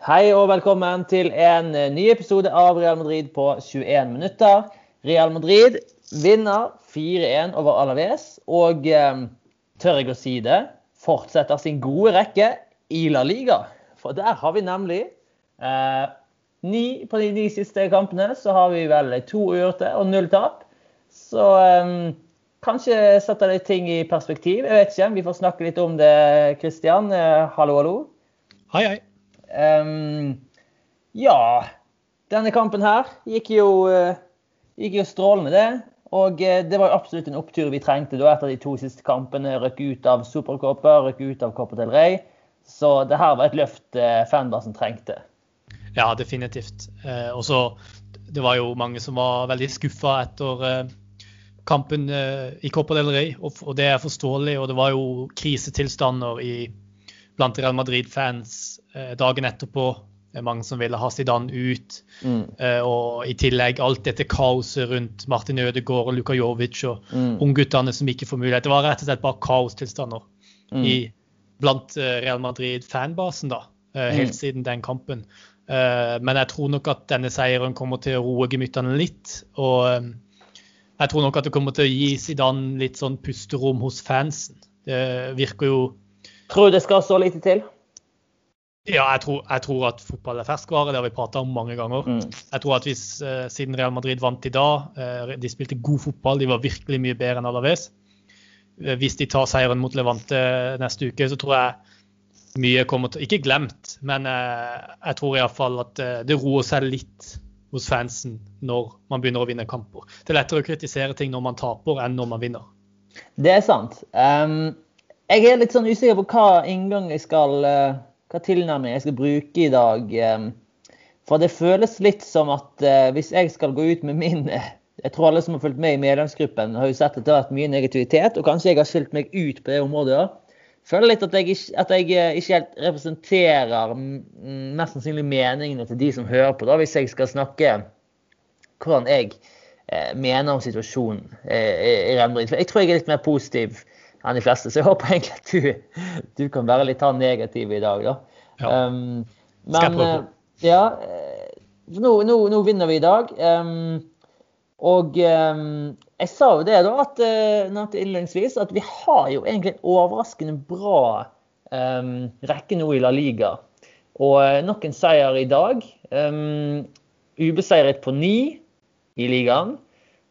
Hei og velkommen til en ny episode av Real Madrid på 21 minutter. Real Madrid vinner 4-1 over Alaves og eh, tør jeg å si det, fortsetter sin gode rekke i La Liga. For der har vi nemlig eh, ni på de ni siste kampene så har vi vel to uavgjorte og null tap. Så eh, kanskje setter det ting i perspektiv. Jeg vet ikke. Vi får snakke litt om det, Christian. Eh, hallo, hallo. Hei, hei. Um, ja, denne kampen her gikk jo, uh, gikk jo strålende, det. Og uh, det var jo absolutt en opptur vi trengte da etter de to siste kampene. Røkke ut av Supercopa, røkke ut av Copa del Rey. Så det her var et løft uh, fanbasen trengte. Ja, definitivt. Eh, og så Det var jo mange som var veldig skuffa etter eh, kampen eh, i Copa del Rey, og, og, det er forståelig. Og det var jo krisetilstander i, blant Real Madrid-fans Eh, dagen etterpå. Det er mange som ville ha Zidane ut. Mm. Uh, og i tillegg alt dette kaoset rundt Martin Ødegaard og Luka Jovic og mm. ungguttene som ikke får mulighet. Det var rett og slett bare kaostilstander mm. i, blant uh, Real Madrid-fanbasen da, uh, helt siden den kampen. men jeg tror nok at denne seieren kommer til å roe gemyttene litt. Og jeg tror nok at det kommer til å gi Zidane litt sånn pusterom hos fansen. Det virker jo Tror du det skal så lite til? Ja, jeg tror, jeg tror, at fotball er ferskvare. Det har vi prata om mange ganger. Mm. Jeg tror at hvis, uh, Siden Real Madrid vant i dag, uh, de spilte god fotball, de var virkelig mye bedre enn Alaves. Uh, hvis de tar seieren mot Levante neste uke, så tror jeg mye kommer til Ikke glemt, men jeg tror iallfall at det roer seg litt hos fansen når man begynner å vinne kamper. Det er lettere å kritisere ting når man taper, enn når man vinner. Det er sant. Um, jeg er litt sånn usikker på hva inngang jeg skal hva tilnærming jeg skal bruke i dag. Ehm, for det føles litt som at eh, hvis jeg skal gå ut med min Jeg tror alle som har fulgt med i medlemsgruppen, har jo sett at det har vært mye negativitet, og kanskje jeg har skilt meg ut på det området. òg. føler litt at jeg, at jeg eh, ikke helt representerer mest sannsynlig meningene til de som hører på, da, hvis jeg skal snakke hvordan jeg eh, mener om situasjonen i For jeg tror jeg er litt mer positiv enn de fleste. Så jeg håper egentlig at du, du kan være litt han negativ i dag, da. Ja. Um, men uh, ja, eh, nå, nå, nå, vinner vi i dag. Um, og um, jeg sa jo det da, at, uh, innledningsvis, at vi har jo egentlig en overraskende bra um, rekke nå i La Liga. Og nok en seier i dag. Um, ubeseiret på ni i ligaen.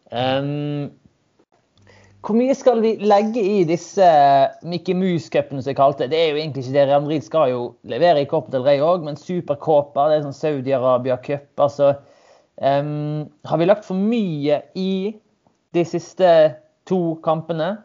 Um, hvor mye skal vi legge i disse Mickey Mouse-cupene som jeg kalte det? Det er jo egentlig ikke det. Real Madrid skal jo levere i Copa del Rey òg, men superkåper, det er sånn Saudi-Arabia-cup. Altså, um, har vi lagt for mye i de siste to kampene?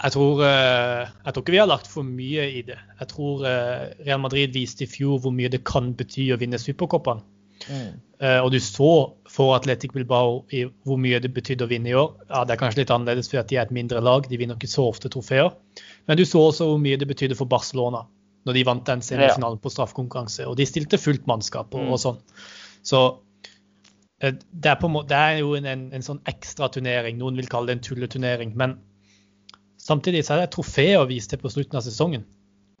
Jeg tror, uh, jeg tror ikke vi har lagt for mye i det. Jeg tror uh, Real Madrid viste i fjor hvor mye det kan bety å vinne Supercopaen. Mm. Uh, og du så for Atletic Bilbao i hvor mye det betydde å vinne i år. Ja, Det er kanskje litt annerledes fordi de er et mindre lag, de vinner ikke så ofte trofeer. Men du så også hvor mye det betydde for Barcelona når de vant den semifinalen på straffekonkurranse. Og de stilte fullt mannskap og, og mm. sånn. Så uh, det, er måte, det er, jo en, en, en sånn ekstraturnering. Noen vil kalle det en tulleturnering. Men samtidig så er det trofeer vise til på slutten av sesongen.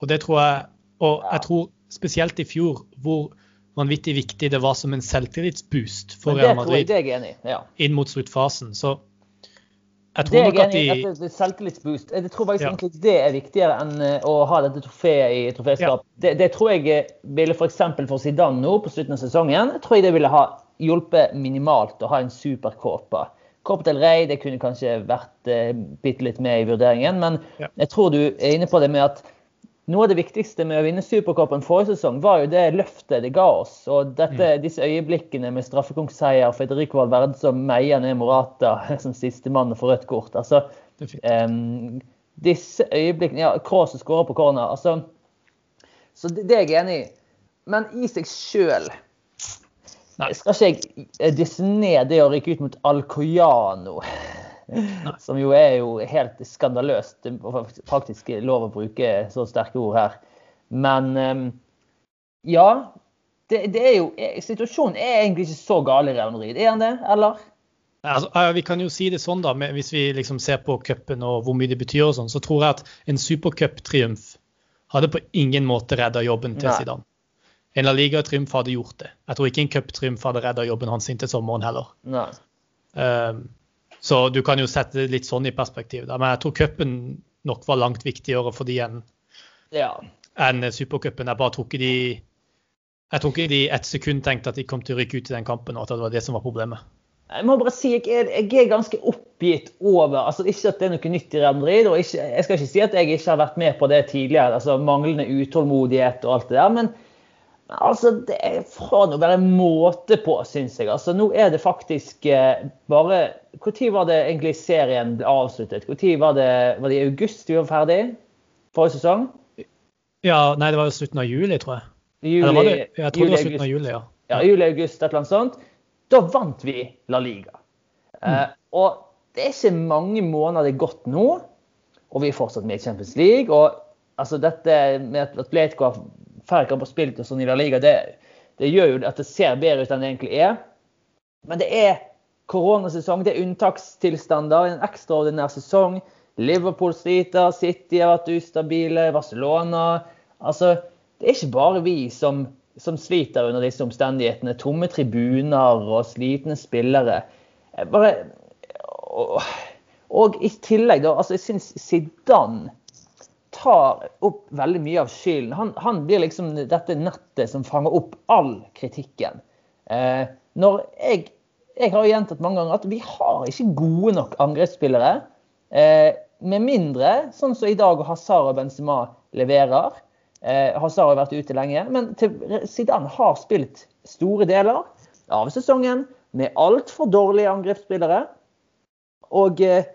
Og det tror jeg Og jeg tror spesielt i fjor hvor vanvittig viktig det var som en selvtillitsboost for Real Madrid det jeg enig ja. inn mot sluttfasen. Så jeg tror nok at de Selvtillitsboost. Jeg tror faktisk ja. egentlig det er viktigere enn eh, å ha dette trofeet i troféskap. Ja. Det, det, tror jeg ville f.eks. For, for Zidane nå på slutten av sesongen, tror jeg det ville ha hjulpet minimalt å ha en superkåpe. Copa del Rey det kunne kanskje vært eh, bitte litt med i vurderingen, men jeg tror du er inne på det med at noe av det viktigste med å vinne Supercupen forrige sesong, var jo det løftet det ga oss. Og dette, mm. disse øyeblikkene med straffekonkseier, Federico Valverde som meier ned Morata som sistemann for rødt kort. Altså, um, disse øyeblikkene Ja, Cross skårer på corner. Altså, så det, det er jeg enig i. Men i seg sjøl skal ikke jeg disse ned det å rykke ut mot Alcoyano. Som jo er jo helt skandaløst. Faktisk lov å bruke så sterke ord her. Men ehm, ja. Det, det er jo, situasjonen er egentlig ikke så gal i Real Madrid, er den det, eller? Altså, vi kan jo si det sånn da, Hvis vi liksom ser på cupen og hvor mye det betyr, og sånn, så tror jeg at en supercuptriumf hadde på ingen måte redda jobben til Zidane. En La Liga-triumf hadde gjort det. Jeg tror ikke en cuptriumf hadde redda jobben hans inn til sommeren heller. Nei. Um, så du kan jo sette det litt sånn i perspektiv. Da. Men jeg tror cupen nok var langt viktigere for de enn ja. en supercupen. Jeg bare tror ikke de jeg tror ikke de ett sekund tenkte at de kom til å rykke ut i den kampen, og at det var det som var problemet. Jeg må bare si jeg er, jeg er ganske oppgitt over altså Ikke at det er noe nytt i Real Madrid. og ikke, Jeg skal ikke si at jeg ikke har vært med på det tidligere. altså Manglende utålmodighet og alt det der. Men, men altså, det er fra å være måte på, syns jeg. altså Nå er det faktisk eh, bare Når var det egentlig serien ble avsluttet? Når var det, var det i august vi var ferdig? Forrige sesong? Ja, Nei, det var jo slutten av juli, tror jeg. Juli, det, jeg tror juli, det var slutten av juli, ja. Ja, juli-august, et eller annet sånt. Da vant vi La Liga. Mm. Uh, og det er ikke mange måneder det er gått nå, og vi er fortsatt med i Champions League. Og altså, dette med at Atletico har færre kamper spilt og sånn i La Liga, det, det, gjør jo at det ser bedre ut enn det egentlig er. Men det er koronasesong, det er unntakstilstander, en ekstraordinær sesong. Liverpool sliter, City har vært ustabile, Barcelona Altså, det er ikke bare vi som, som sliter under disse omstendighetene. Tomme tribuner og slitne spillere. Bare, og, og, i tillegg, da, altså jeg syns Zidane tar opp veldig mye av skylden. Han, han, blir liksom dette nettet som fanger opp all kritikken. Eh, når jeg, jeg har gjentatt mange ganger at vi har ikke gode nok angrepsspillere. Eh, med mindre, sånn som i dag Hazar og Benzema leverer, Eh, Hazar har vært ute lenge, men Zidane har spilt store deler av sesongen med altfor dårlige angrepsspillere. Og eh,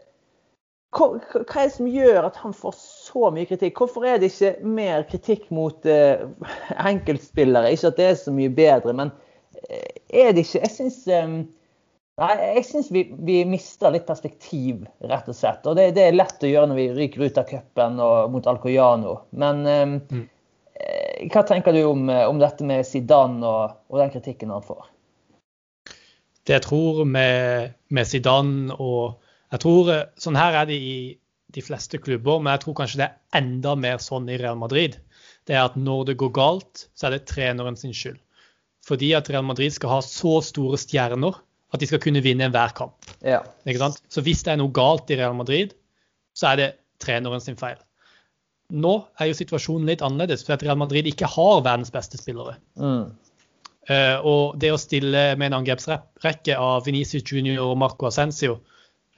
hva, er det som gjør at han får så mye kritikk? Hvorfor er det ikke mer kritikk mot eh, enkeltspillere? Ikke at det er så mye bedre, men eh, er det ikke Jeg syns um, Nei, jeg syns vi, vi, mister litt perspektiv, rett og slett. Og det, det, er lett å gjøre når vi ryker ut av cupen mot Alcoyano. Men eh, mm. Hva tenker du om, om dette med Zidane og, og, den kritikken han får? Det jeg tror med, med Zidane og jeg tror eh, Sånn her er det i de fleste klubber, men jeg tror kanskje det er enda mer sånn i Real Madrid. Det er at når det går galt, så er det treneren sin skyld. Fordi at Real Madrid skal ha så store stjerner at de skal kunne vinne enhver kamp. Ja. Så hvis det er noe galt i Real Madrid, så er det treneren sin feil nå er jo situasjonen litt annerledes, for at Real Madrid ikke har verdens beste spillere. Mm. Uh, og det å stille med en angrepsrekke av Venezia Junior og Marco Ascencio,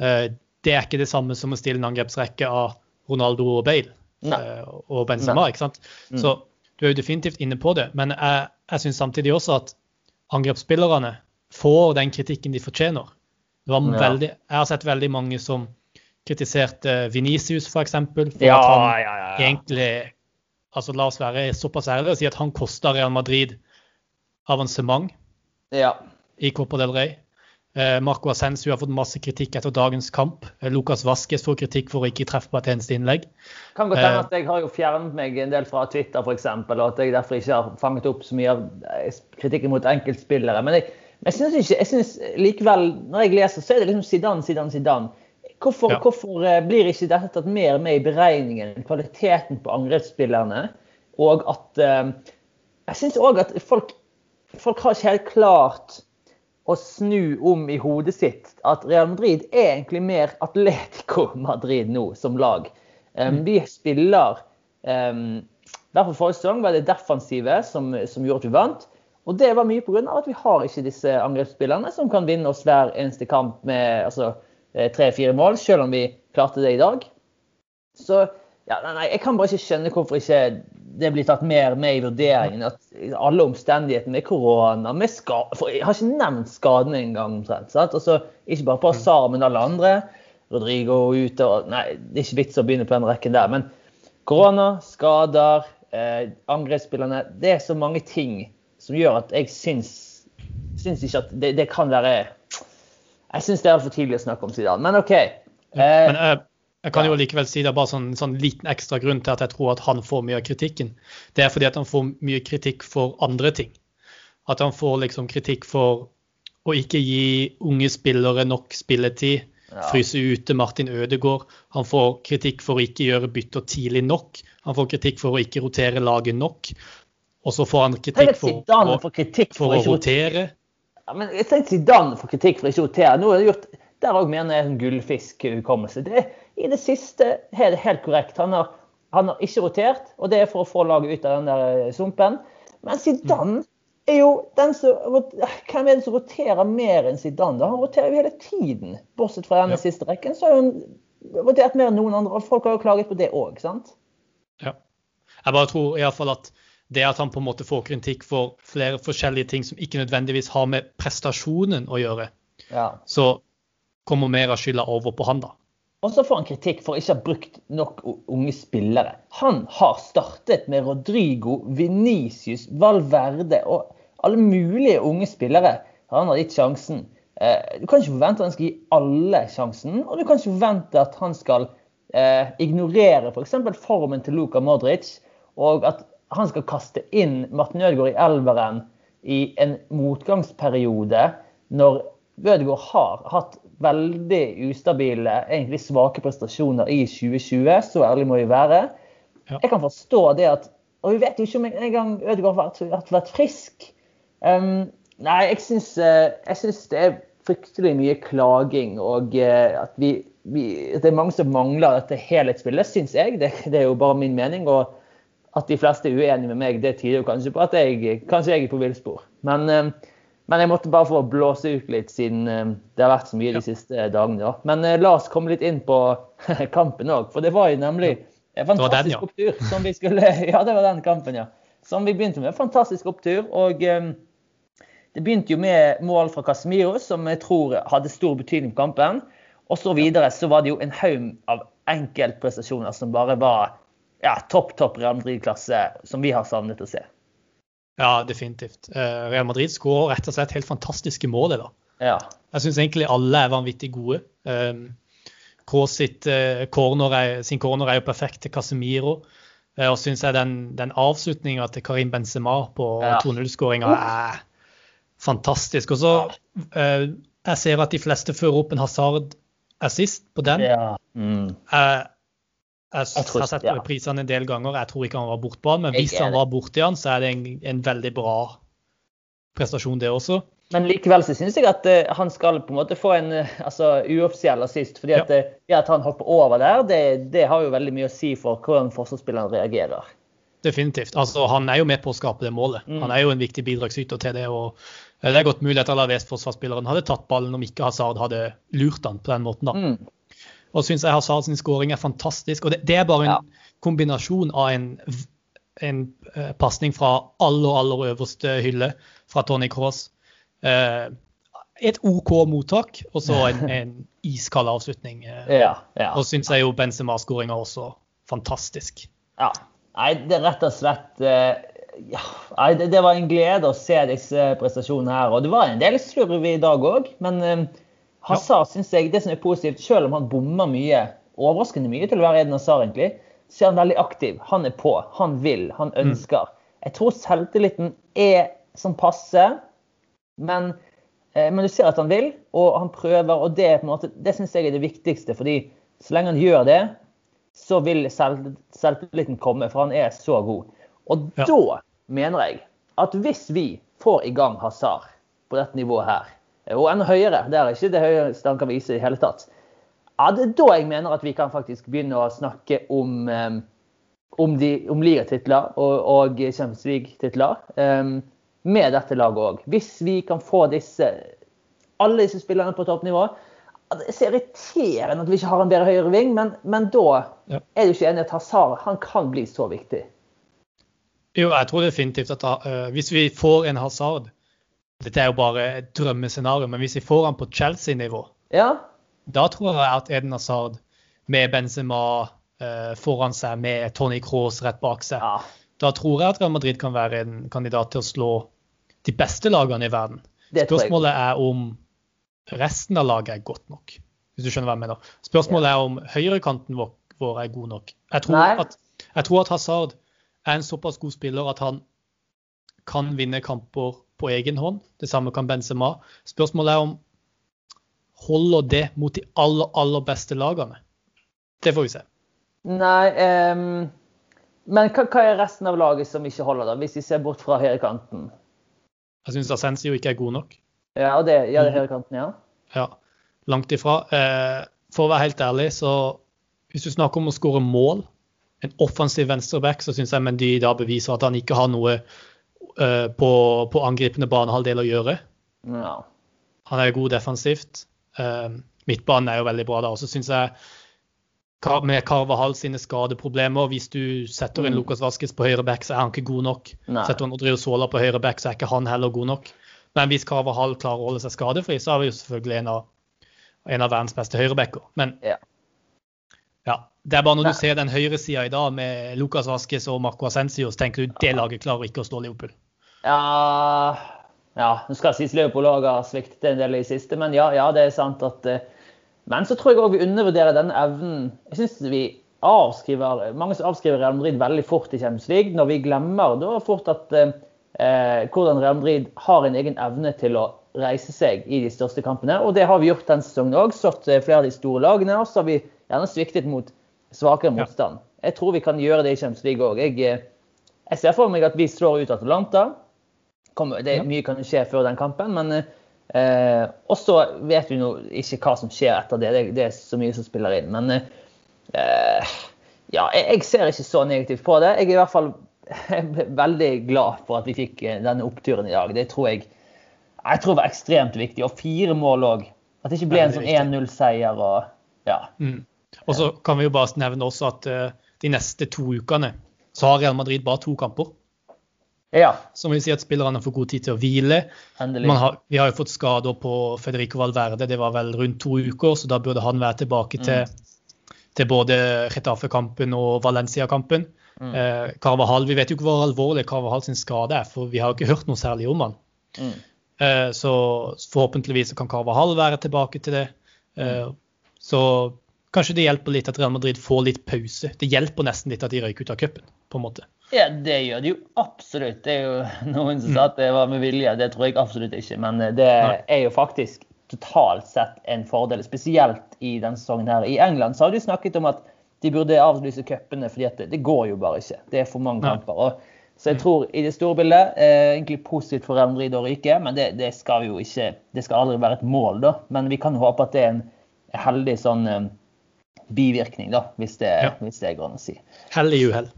det er ikke det samme som å stille en angrepsrekke av Ronaldo og Bale uh, og Benzema. ikke sant? Mm. Så du er jo definitivt inne på det. Men jeg, jeg syns samtidig også at angrepsspillerne får den kritikken de fortjener. Det var veldig, jeg har sett veldig mange som kritiserte Venicius f.eks. For, for ja, at han ja, ja, egentlig altså La oss være såpass ærlige og si at han kosta Real Madrid avansement i Copa del Rey. Eh, Marco Asensu har fått masse kritikk etter dagens kamp. Lukas Vaskes får kritikk for å ikke treffe på et eneste innlegg. Kan godt hende eh, at jeg har jo fjernet meg en del fra Twitter f.eks., og at jeg derfor ikke har fanget opp så mye av kritikken mot enkeltspillere. Men jeg, jeg syns ikke, jeg synes likevel, når jeg leser, så er det liksom Zidane, Zidane, Zidane. Hvorfor, ja. hvorfor, eh, blir ikke dette tatt mer med i beregningen? Kvaliteten på angrepsspillerne. Og at eh, Jeg syns òg at folk, folk har ikke helt klart å snu om i hodet sitt at Real Madrid er egentlig mer Atletico Madrid nå som lag. Um, vi spiller um, Derfor forrige sesong var det defensive som, som, gjorde at vi vant. Og det var mye pga. at vi har ikke disse angrepsspillerne som kan vinne oss hver eneste kamp med altså, Eh, tre-fire mål, selv om vi klarte det i dag. Så ja, nei, jeg kan bare ikke skjønne hvorfor ikke det blir tatt mer med i vurderingen. At alle omstendighetene med korona, med jeg har ikke nevnt skadene engang, omtrent. Altså, ikke bare på asar, men alle andre. Rodrigo ute og Nei, det er ikke vits å begynne på den rekken der. Men korona, skader, eh, angrepsspillerne Det er så mange ting som gjør at jeg syns, syns ikke at det, det kan være jeg syns det er altfor tidlig å snakke om Zidane, men OK. Eh, men jeg, kan jo likevel si det er bare sånn, sånn liten ekstra grunn til at jeg tror at han får mye av kritikken. Det er fordi at han får mye kritikk for andre ting. At han får liksom kritikk for å ikke gi unge spillere nok spilletid. Ja. Fryse ute Martin Ødegaard. Han får kritikk for å ikke gjøre bytter tidlig nok. Han får kritikk for å ikke rotere laget nok. Og så får han kritikk for, for, kritikk for, for å rotere. Ja, men jeg tenkte Zidane får kritikk for ikke å rotere. Nå har han gjort, Der òg mener jeg en gullfiskhukommelse. I det siste er det helt korrekt. Han har, han har ikke rotert, og det er for å få laget ut av den der eh, sumpen. Men Zidane er jo den som Hvem er det som roterer mer enn Zidane? Han roterer jo hele tiden. Bortsett fra denne ja. siste rekken, så har han rotert mer enn noen andre. og Folk har jo klaget på det òg, sant? Ja. Jeg bare tror i fall at det at han på en måte får kritikk for flere forskjellige ting som ikke nødvendigvis har med prestasjonen å gjøre, ja. så kommer mer av skylda over på han, da. Og så får han kritikk for ikke å ha brukt nok unge spillere. Han har startet med Rodrigo, Venicius, Valverde og alle mulige unge spillere. Han har gitt sjansen. Eh, du kan ikke forvente at han skal gi alle sjansen, og du kan ikke forvente at han skal eh, ignorere f.eks. For formen til Luka Modric, og at han skal kaste inn Martin Ødegaard i elveren i en motgangsperiode når Ødegaard har hatt veldig ustabile, egentlig svake prestasjoner i 2020. Så ærlig må vi være. Ja. Jeg kan forstå det at Og vi vet jo ikke om en gang Ødegaard har vært, vært frisk. Um, nei, jeg syns, uh, jeg syns, det er fryktelig mye klaging, og uh, at vi, vi, det er mange som mangler dette helhetsbildet, syns jeg. Det, det, er jo bare min mening. og at de fleste er uenige med meg, det tyder jo kanskje på at jeg, kanskje jeg er på villspor. Men, eh, men, jeg måtte bare få blåse ut litt, siden eh, det har vært så mye de siste dagene. Da. Men eh, la oss komme litt inn på kampen òg, for det var jo nemlig en fantastisk den, ja. opptur. som vi skulle, Ja, det var den kampen, ja. Som vi begynte med. Fantastisk opptur. og det begynte jo med mål fra Casemiro, som jeg tror hadde stor betydning på kampen. Og så videre så var det jo en haug av enkeltprestasjoner som bare var ja, topp, topp Real Madrid-klasse som vi har savnet å se. Ja, definitivt. Eh, Real Madrid skårer rett og slett helt fantastiske mål. da. Ja. Jeg syns egentlig alle er vanvittig gode. Um, sitt, uh, corner er, sin corner er jo perfekt til Casemiro. Uh, og syns jeg den, den avslutninga til Karim Benzema på ja. 2-0-skåringa er fantastisk. Og så Jeg ser at de fleste fører opp en Hazard assist på den. Ja. Mm. Jeg, jeg har sett ja. prisene en del ganger. Jeg tror ikke han var bortpå han, men hvis han var borti han, så er det en, en, veldig bra prestasjon, det også. Men likevel så syns jeg at uh, han skal på en måte få en uh, altså, uoffisiell assist. fordi at, ja. uh, at han hopper over der, det, det, har jo veldig mye å si for hvordan forsvarsspilleren reagerer. Definitivt. Altså, han er jo med på å skape det målet. Mm. Han er jo en viktig bidragsyter til det. og Det er godt mulig at Alaves-forsvarsspilleren hadde tatt ballen om ikke Hazard hadde lurt han på den måten. da. Mm. Og syns jeg Hazard sin skåring er fantastisk. Og det, det er bare en ja. kombinasjon av en, en uh, pasning fra aller, aller øverste hylle fra Tony Cross. Uh, et OK mottak, og så en, en iskald avslutning. Uh, ja, ja. Og syns jeg jo Benzema-skåringa også fantastisk. Ja. Nei, det er rett og slett ja, det, det, var en glede å se disse prestasjonene her. Og det var en del slurv i dag òg, men Hazard syns jeg det som er positivt, selv om han bommer mye, overraskende mye til å være Eden Hazard, egentlig, så er han veldig aktiv. Han er på, han vil, han mm. ønsker. Jeg tror selvtilliten er som passe, men, eh, men, du ser at han vil, og han prøver. Og det, det syns jeg er det viktigste, fordi så lenge han gjør det, så vil selv, selvtilliten komme, for han er så god. Og ja. da mener jeg at hvis vi får i gang Hazard på dette nivået her, og enda høyere. Det er ikke det høyeste han kan vise i hele tatt. Ja, det er da jeg mener at vi kan faktisk begynne å snakke om, um, om, de, om ligatitler og, og Champions um, med dette laget òg. Hvis vi kan få disse, alle disse spillerne på toppnivå Det er så irriterende at vi ikke har en bedre høyre ving, men, men da ja. er du ikke enig at Hazard han kan bli så viktig. Jo, jeg tror definitivt at uh, hvis vi får en Hazard dette er jo bare et drømmescenario, men hvis vi får han på Chelsea-nivå, ja. da tror jeg at Eden Hazard med Benzema eh, foran seg, med Tony Cross rett bak seg, ja. da tror jeg at Real Madrid kan være en kandidat til å slå de beste lagene i verden. Spørsmålet er om resten av laget er godt nok. Hvis du skjønner hva jeg mener. Spørsmålet ja. er om høyrekanten vår, vår, er god nok. Jeg tror, at, jeg tror at Hazard er en såpass god spiller at han kan vinne kamper på egen hånd. Det samme kan Benzema. Spørsmålet er om holder det mot de aller, aller beste lagene. Det får vi se. Nei, um, Men hva, hva, er resten av laget som ikke holder, da, hvis vi ser bort fra høyrekanten? Jeg syns Ascencio ikke er god nok. Ja, og det, ja, det er høyrekanten, ja? Ja, langt ifra. Uh, for å være helt ærlig, så hvis du snakker om å skåre mål, en offensiv venstreback, så syns jeg Mendy da beviser at han ikke har noe uh, på, på, angripende banehalvdel å gjøre. Ja. Han er god defensivt. Uh, midtbanen er jo veldig bra da. Og så syns jeg med Carvahall sine skadeproblemer Hvis du setter inn mm. Vaskes Vasques på høyre back, så er han ikke god nok. Nei. Setter du Odrio Sola på høyre back, så er ikke han heller god nok. Men hvis Carvahall klarer å holde seg skadefri, så er vi jo selvfølgelig en av, en av verdens beste høyrebacker. Men ja. Ja. Det er bare når du ser den høyresida i dag med Lucas Vasques og Marco Ascencio, så tenker du det laget klarer ikke å slå Liverpool. Ja, ja nå skal sies Liverpool òg har sviktet en del i siste, men ja, ja det er sant at uh, men så tror jeg òg vi undervurderer denne evnen. Jeg synes vi avskriver, Mange som avskriver Real Madrid veldig fort i Champions League, når vi glemmer da fort at eh, hvordan Real Madrid har en egen evne til å reise seg i de største kampene. Og det har vi gjort denne sesongen òg. Slått eh, flere av de store lagene. Og så har vi gjerne sviktet mot svakere motstand. Jeg tror vi kan gjøre det i Champions League òg. Jeg, eh, jeg, ser for meg at vi slår ut Atlanta. Det, mye kan skje før den kampen, men eh, også vet vi nå ikke hva som skjer etter det. Det, det er så mye som spiller inn. Men eh, ja, jeg, jeg, ser ikke så negativt på det. Jeg er i hvert fall veldig glad for at vi fikk eh, denne oppturen i dag. Det tror jeg jeg tror var ekstremt viktig. Og fire mål òg. At det ikke ble en sånn 1-0-seier. og ja. Mm. Og så kan vi jo bare nevne også at uh, de neste to ukene så har Real Madrid bare to kamper. Ja. Som vil si at spillerne får god tid til å hvile. Har, vi har jo fått skader på Federico Valverde, det var vel rundt to uker, så da burde han være tilbake til, mm. til både Retafe-kampen og Valencia-kampen. Mm. Eh, Carvahal, Vi vet jo ikke hvor alvorlig Carvahal sin skade er, for vi har jo ikke hørt noe særlig om han. Mm. Eh, så forhåpentligvis kan Carvahal være tilbake til det. Eh, mm. så kanskje det hjelper litt at Real Madrid får litt pause. Det hjelper nesten litt at de røyker ut av cupen, på en måte. Ja, det gjør det jo absolutt. Det er jo noen som sa at det var med vilje. Det tror jeg absolutt ikke. Men det er jo faktisk totalt sett en fordel, spesielt i denne sesongen her. I England så har de snakket om at de burde avlyse cupene, fordi det, det, går jo bare ikke. Det er for mange kamper. Og, så jeg tror i det store bildet eh, egentlig positivt for Real Madrid å ryke, men det, det, skal jo ikke Det skal aldri være et mål, da. Men vi kan håpe at det er en heldig sånn eh, bivirkning, da, hvis det, ja. hvis det går an å si. Hell i uhell.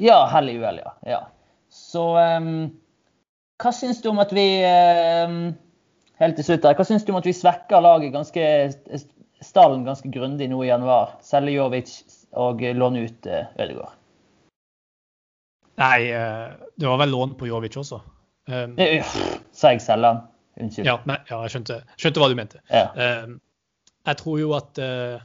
Ja, hell i uhell, ja. ja. Så um, hva syns du om at vi um, Helt til slutt her, hva syns du om at vi svekker laget ganske stallen ganske grundig nå i januar? Selge Jovic og låne ut uh, Ødegaard? Nei, uh, det var vel lån på Jovic også. Um, Sa jeg selge han? Unnskyld. Ja, nei, ja jeg skjønte, skjønte, hva du mente. Ja. Um, jeg tror jo at uh,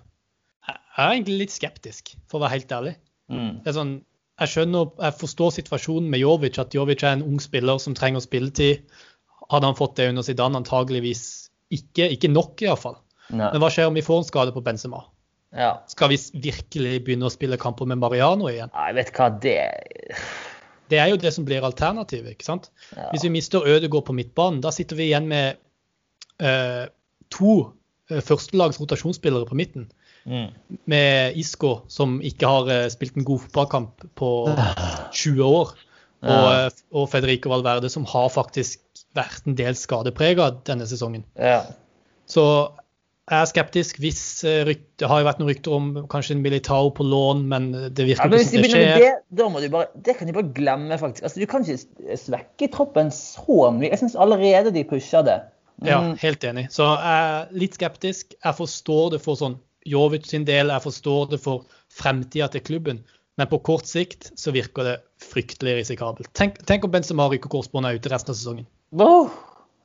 Jeg er egentlig litt skeptisk, for å være helt ærlig. Mm. Det er sånn, jeg skjønner, jeg forstår situasjonen med Jovic, at Jovic er en ung spiller som trenger spilletid. Hadde han fått det under Zidane, antageligvis ikke. Ikke nok, iallfall. Men hva skjer om vi får en skade på Benzema? Ja. Skal vi virkelig begynne å spille kamper med Mariano igjen? Nei, vet hva, det Det er jo det som blir alternativet. ikke sant? Ja. Hvis vi mister Ødegaard på midtbanen, da sitter vi igjen med uh, to uh, førstelags rotasjonsspillere på midten. Mm. Med Isco, som ikke har uh, spilt en god fotballkamp på 20 år. Og, uh, og, Federico Valverde, som har faktisk vært en del skadeprega denne sesongen. Ja. Så jeg er skeptisk hvis uh, Det har jo vært noen rykter om kanskje en Militao på lån, men det virker ja, ikke som det skjer. Det, du bare, det kan de bare glemme, faktisk. Altså, du kan ikke svekke troppen så mye. Jeg syns allerede de pusher det. Mm. Ja, helt enig. Så jeg er litt skeptisk. Jeg forstår det for sånn Jovic sin del. Jeg forstår det for fremtida til klubben. Men på kort sikt så virker det fryktelig risikabelt. Tenk, tenk om Benzema ryker korsbåndet ute resten av sesongen. Oh.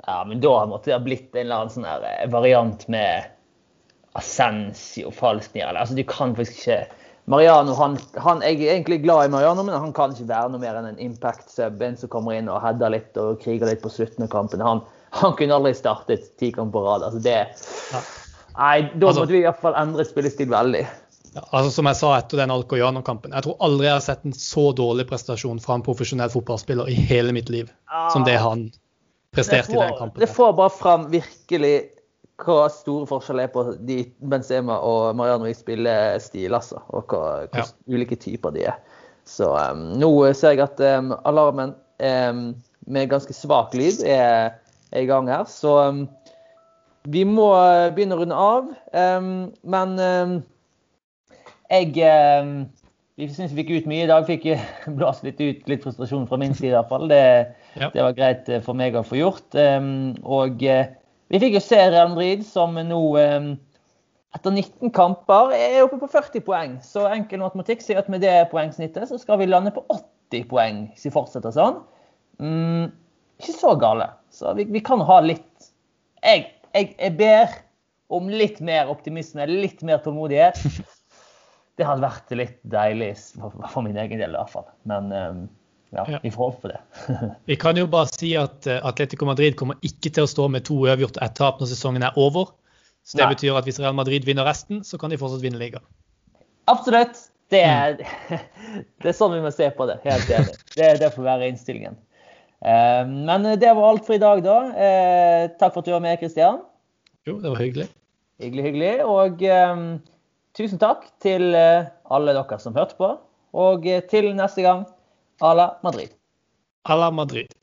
Ja, men da måtte det ha blitt en eller annen sånn eh, variant med Assensio, falsk nier. Altså, du kan faktisk ikke Mariano, han, han, Jeg er egentlig glad i Mariano, men han kan ikke være noe mer enn en impact-sub. En som kommer inn og header litt og kriger litt på slutten av kampen. Han, han kunne aldri startet ti kamper på rad. Altså, det, ja. Nei, da altså, måtte vi i hvert fall endre spillestil veldig. Ja, altså Som jeg sa etter den Alcoyano-kampen, jeg tror aldri jeg har sett en så dårlig prestasjon fra en profesjonell fotballspiller i hele mitt liv ja. som det han presterte får, i den kampen. Det får bare fram virkelig hva store forskjeller er på de Benzema og Mariano i spillestil, altså. Og hva, hva ja. ulike typer de er. Så um, nå ser jeg at um, alarmen um, med ganske svak lyd er, er, i gang her. Så vi må begynne å runde av. men jeg vi syns vi fikk ut mye i dag. Fikk blåst litt ut litt frustrasjon fra min side i hvert fall. Det, ja. det var greit eh, for meg å få gjort. og eh, vi fikk jo se Real Madrid som nå etter 19 kamper er oppe på 40 poeng. Så enkel matematikk sier at med det poengsnittet så skal vi lande på 80 poeng hvis vi fortsetter sånn. Mm, ikke så gale. Så vi, vi kan ha litt jeg, jeg, jeg, ber om litt mer optimisme, litt mer tålmodighet. Det hadde vært litt deilig for, for min egen del i hvert fall. Men um, ja, vi får håpe på det. vi kan jo bare si at uh, Atletico Madrid kommer ikke til å stå med to uavgjort og ett tap når sesongen er over. Så det Nei. betyr at hvis Real Madrid vinner resten, så kan de fortsatt vinne ligaen. Absolutt. Det er, mm. det er, sånn vi må se på det. Helt enig. Det, det får være innstillingen. Eh, men det var alt for i dag, da. Eh, takk for at du var med, Kristian. Jo, det var hyggelig. Hyggelig, hyggelig. Og um, tusen takk til alle dere som hørte på. Og til neste gang, à la Madrid. À la Madrid.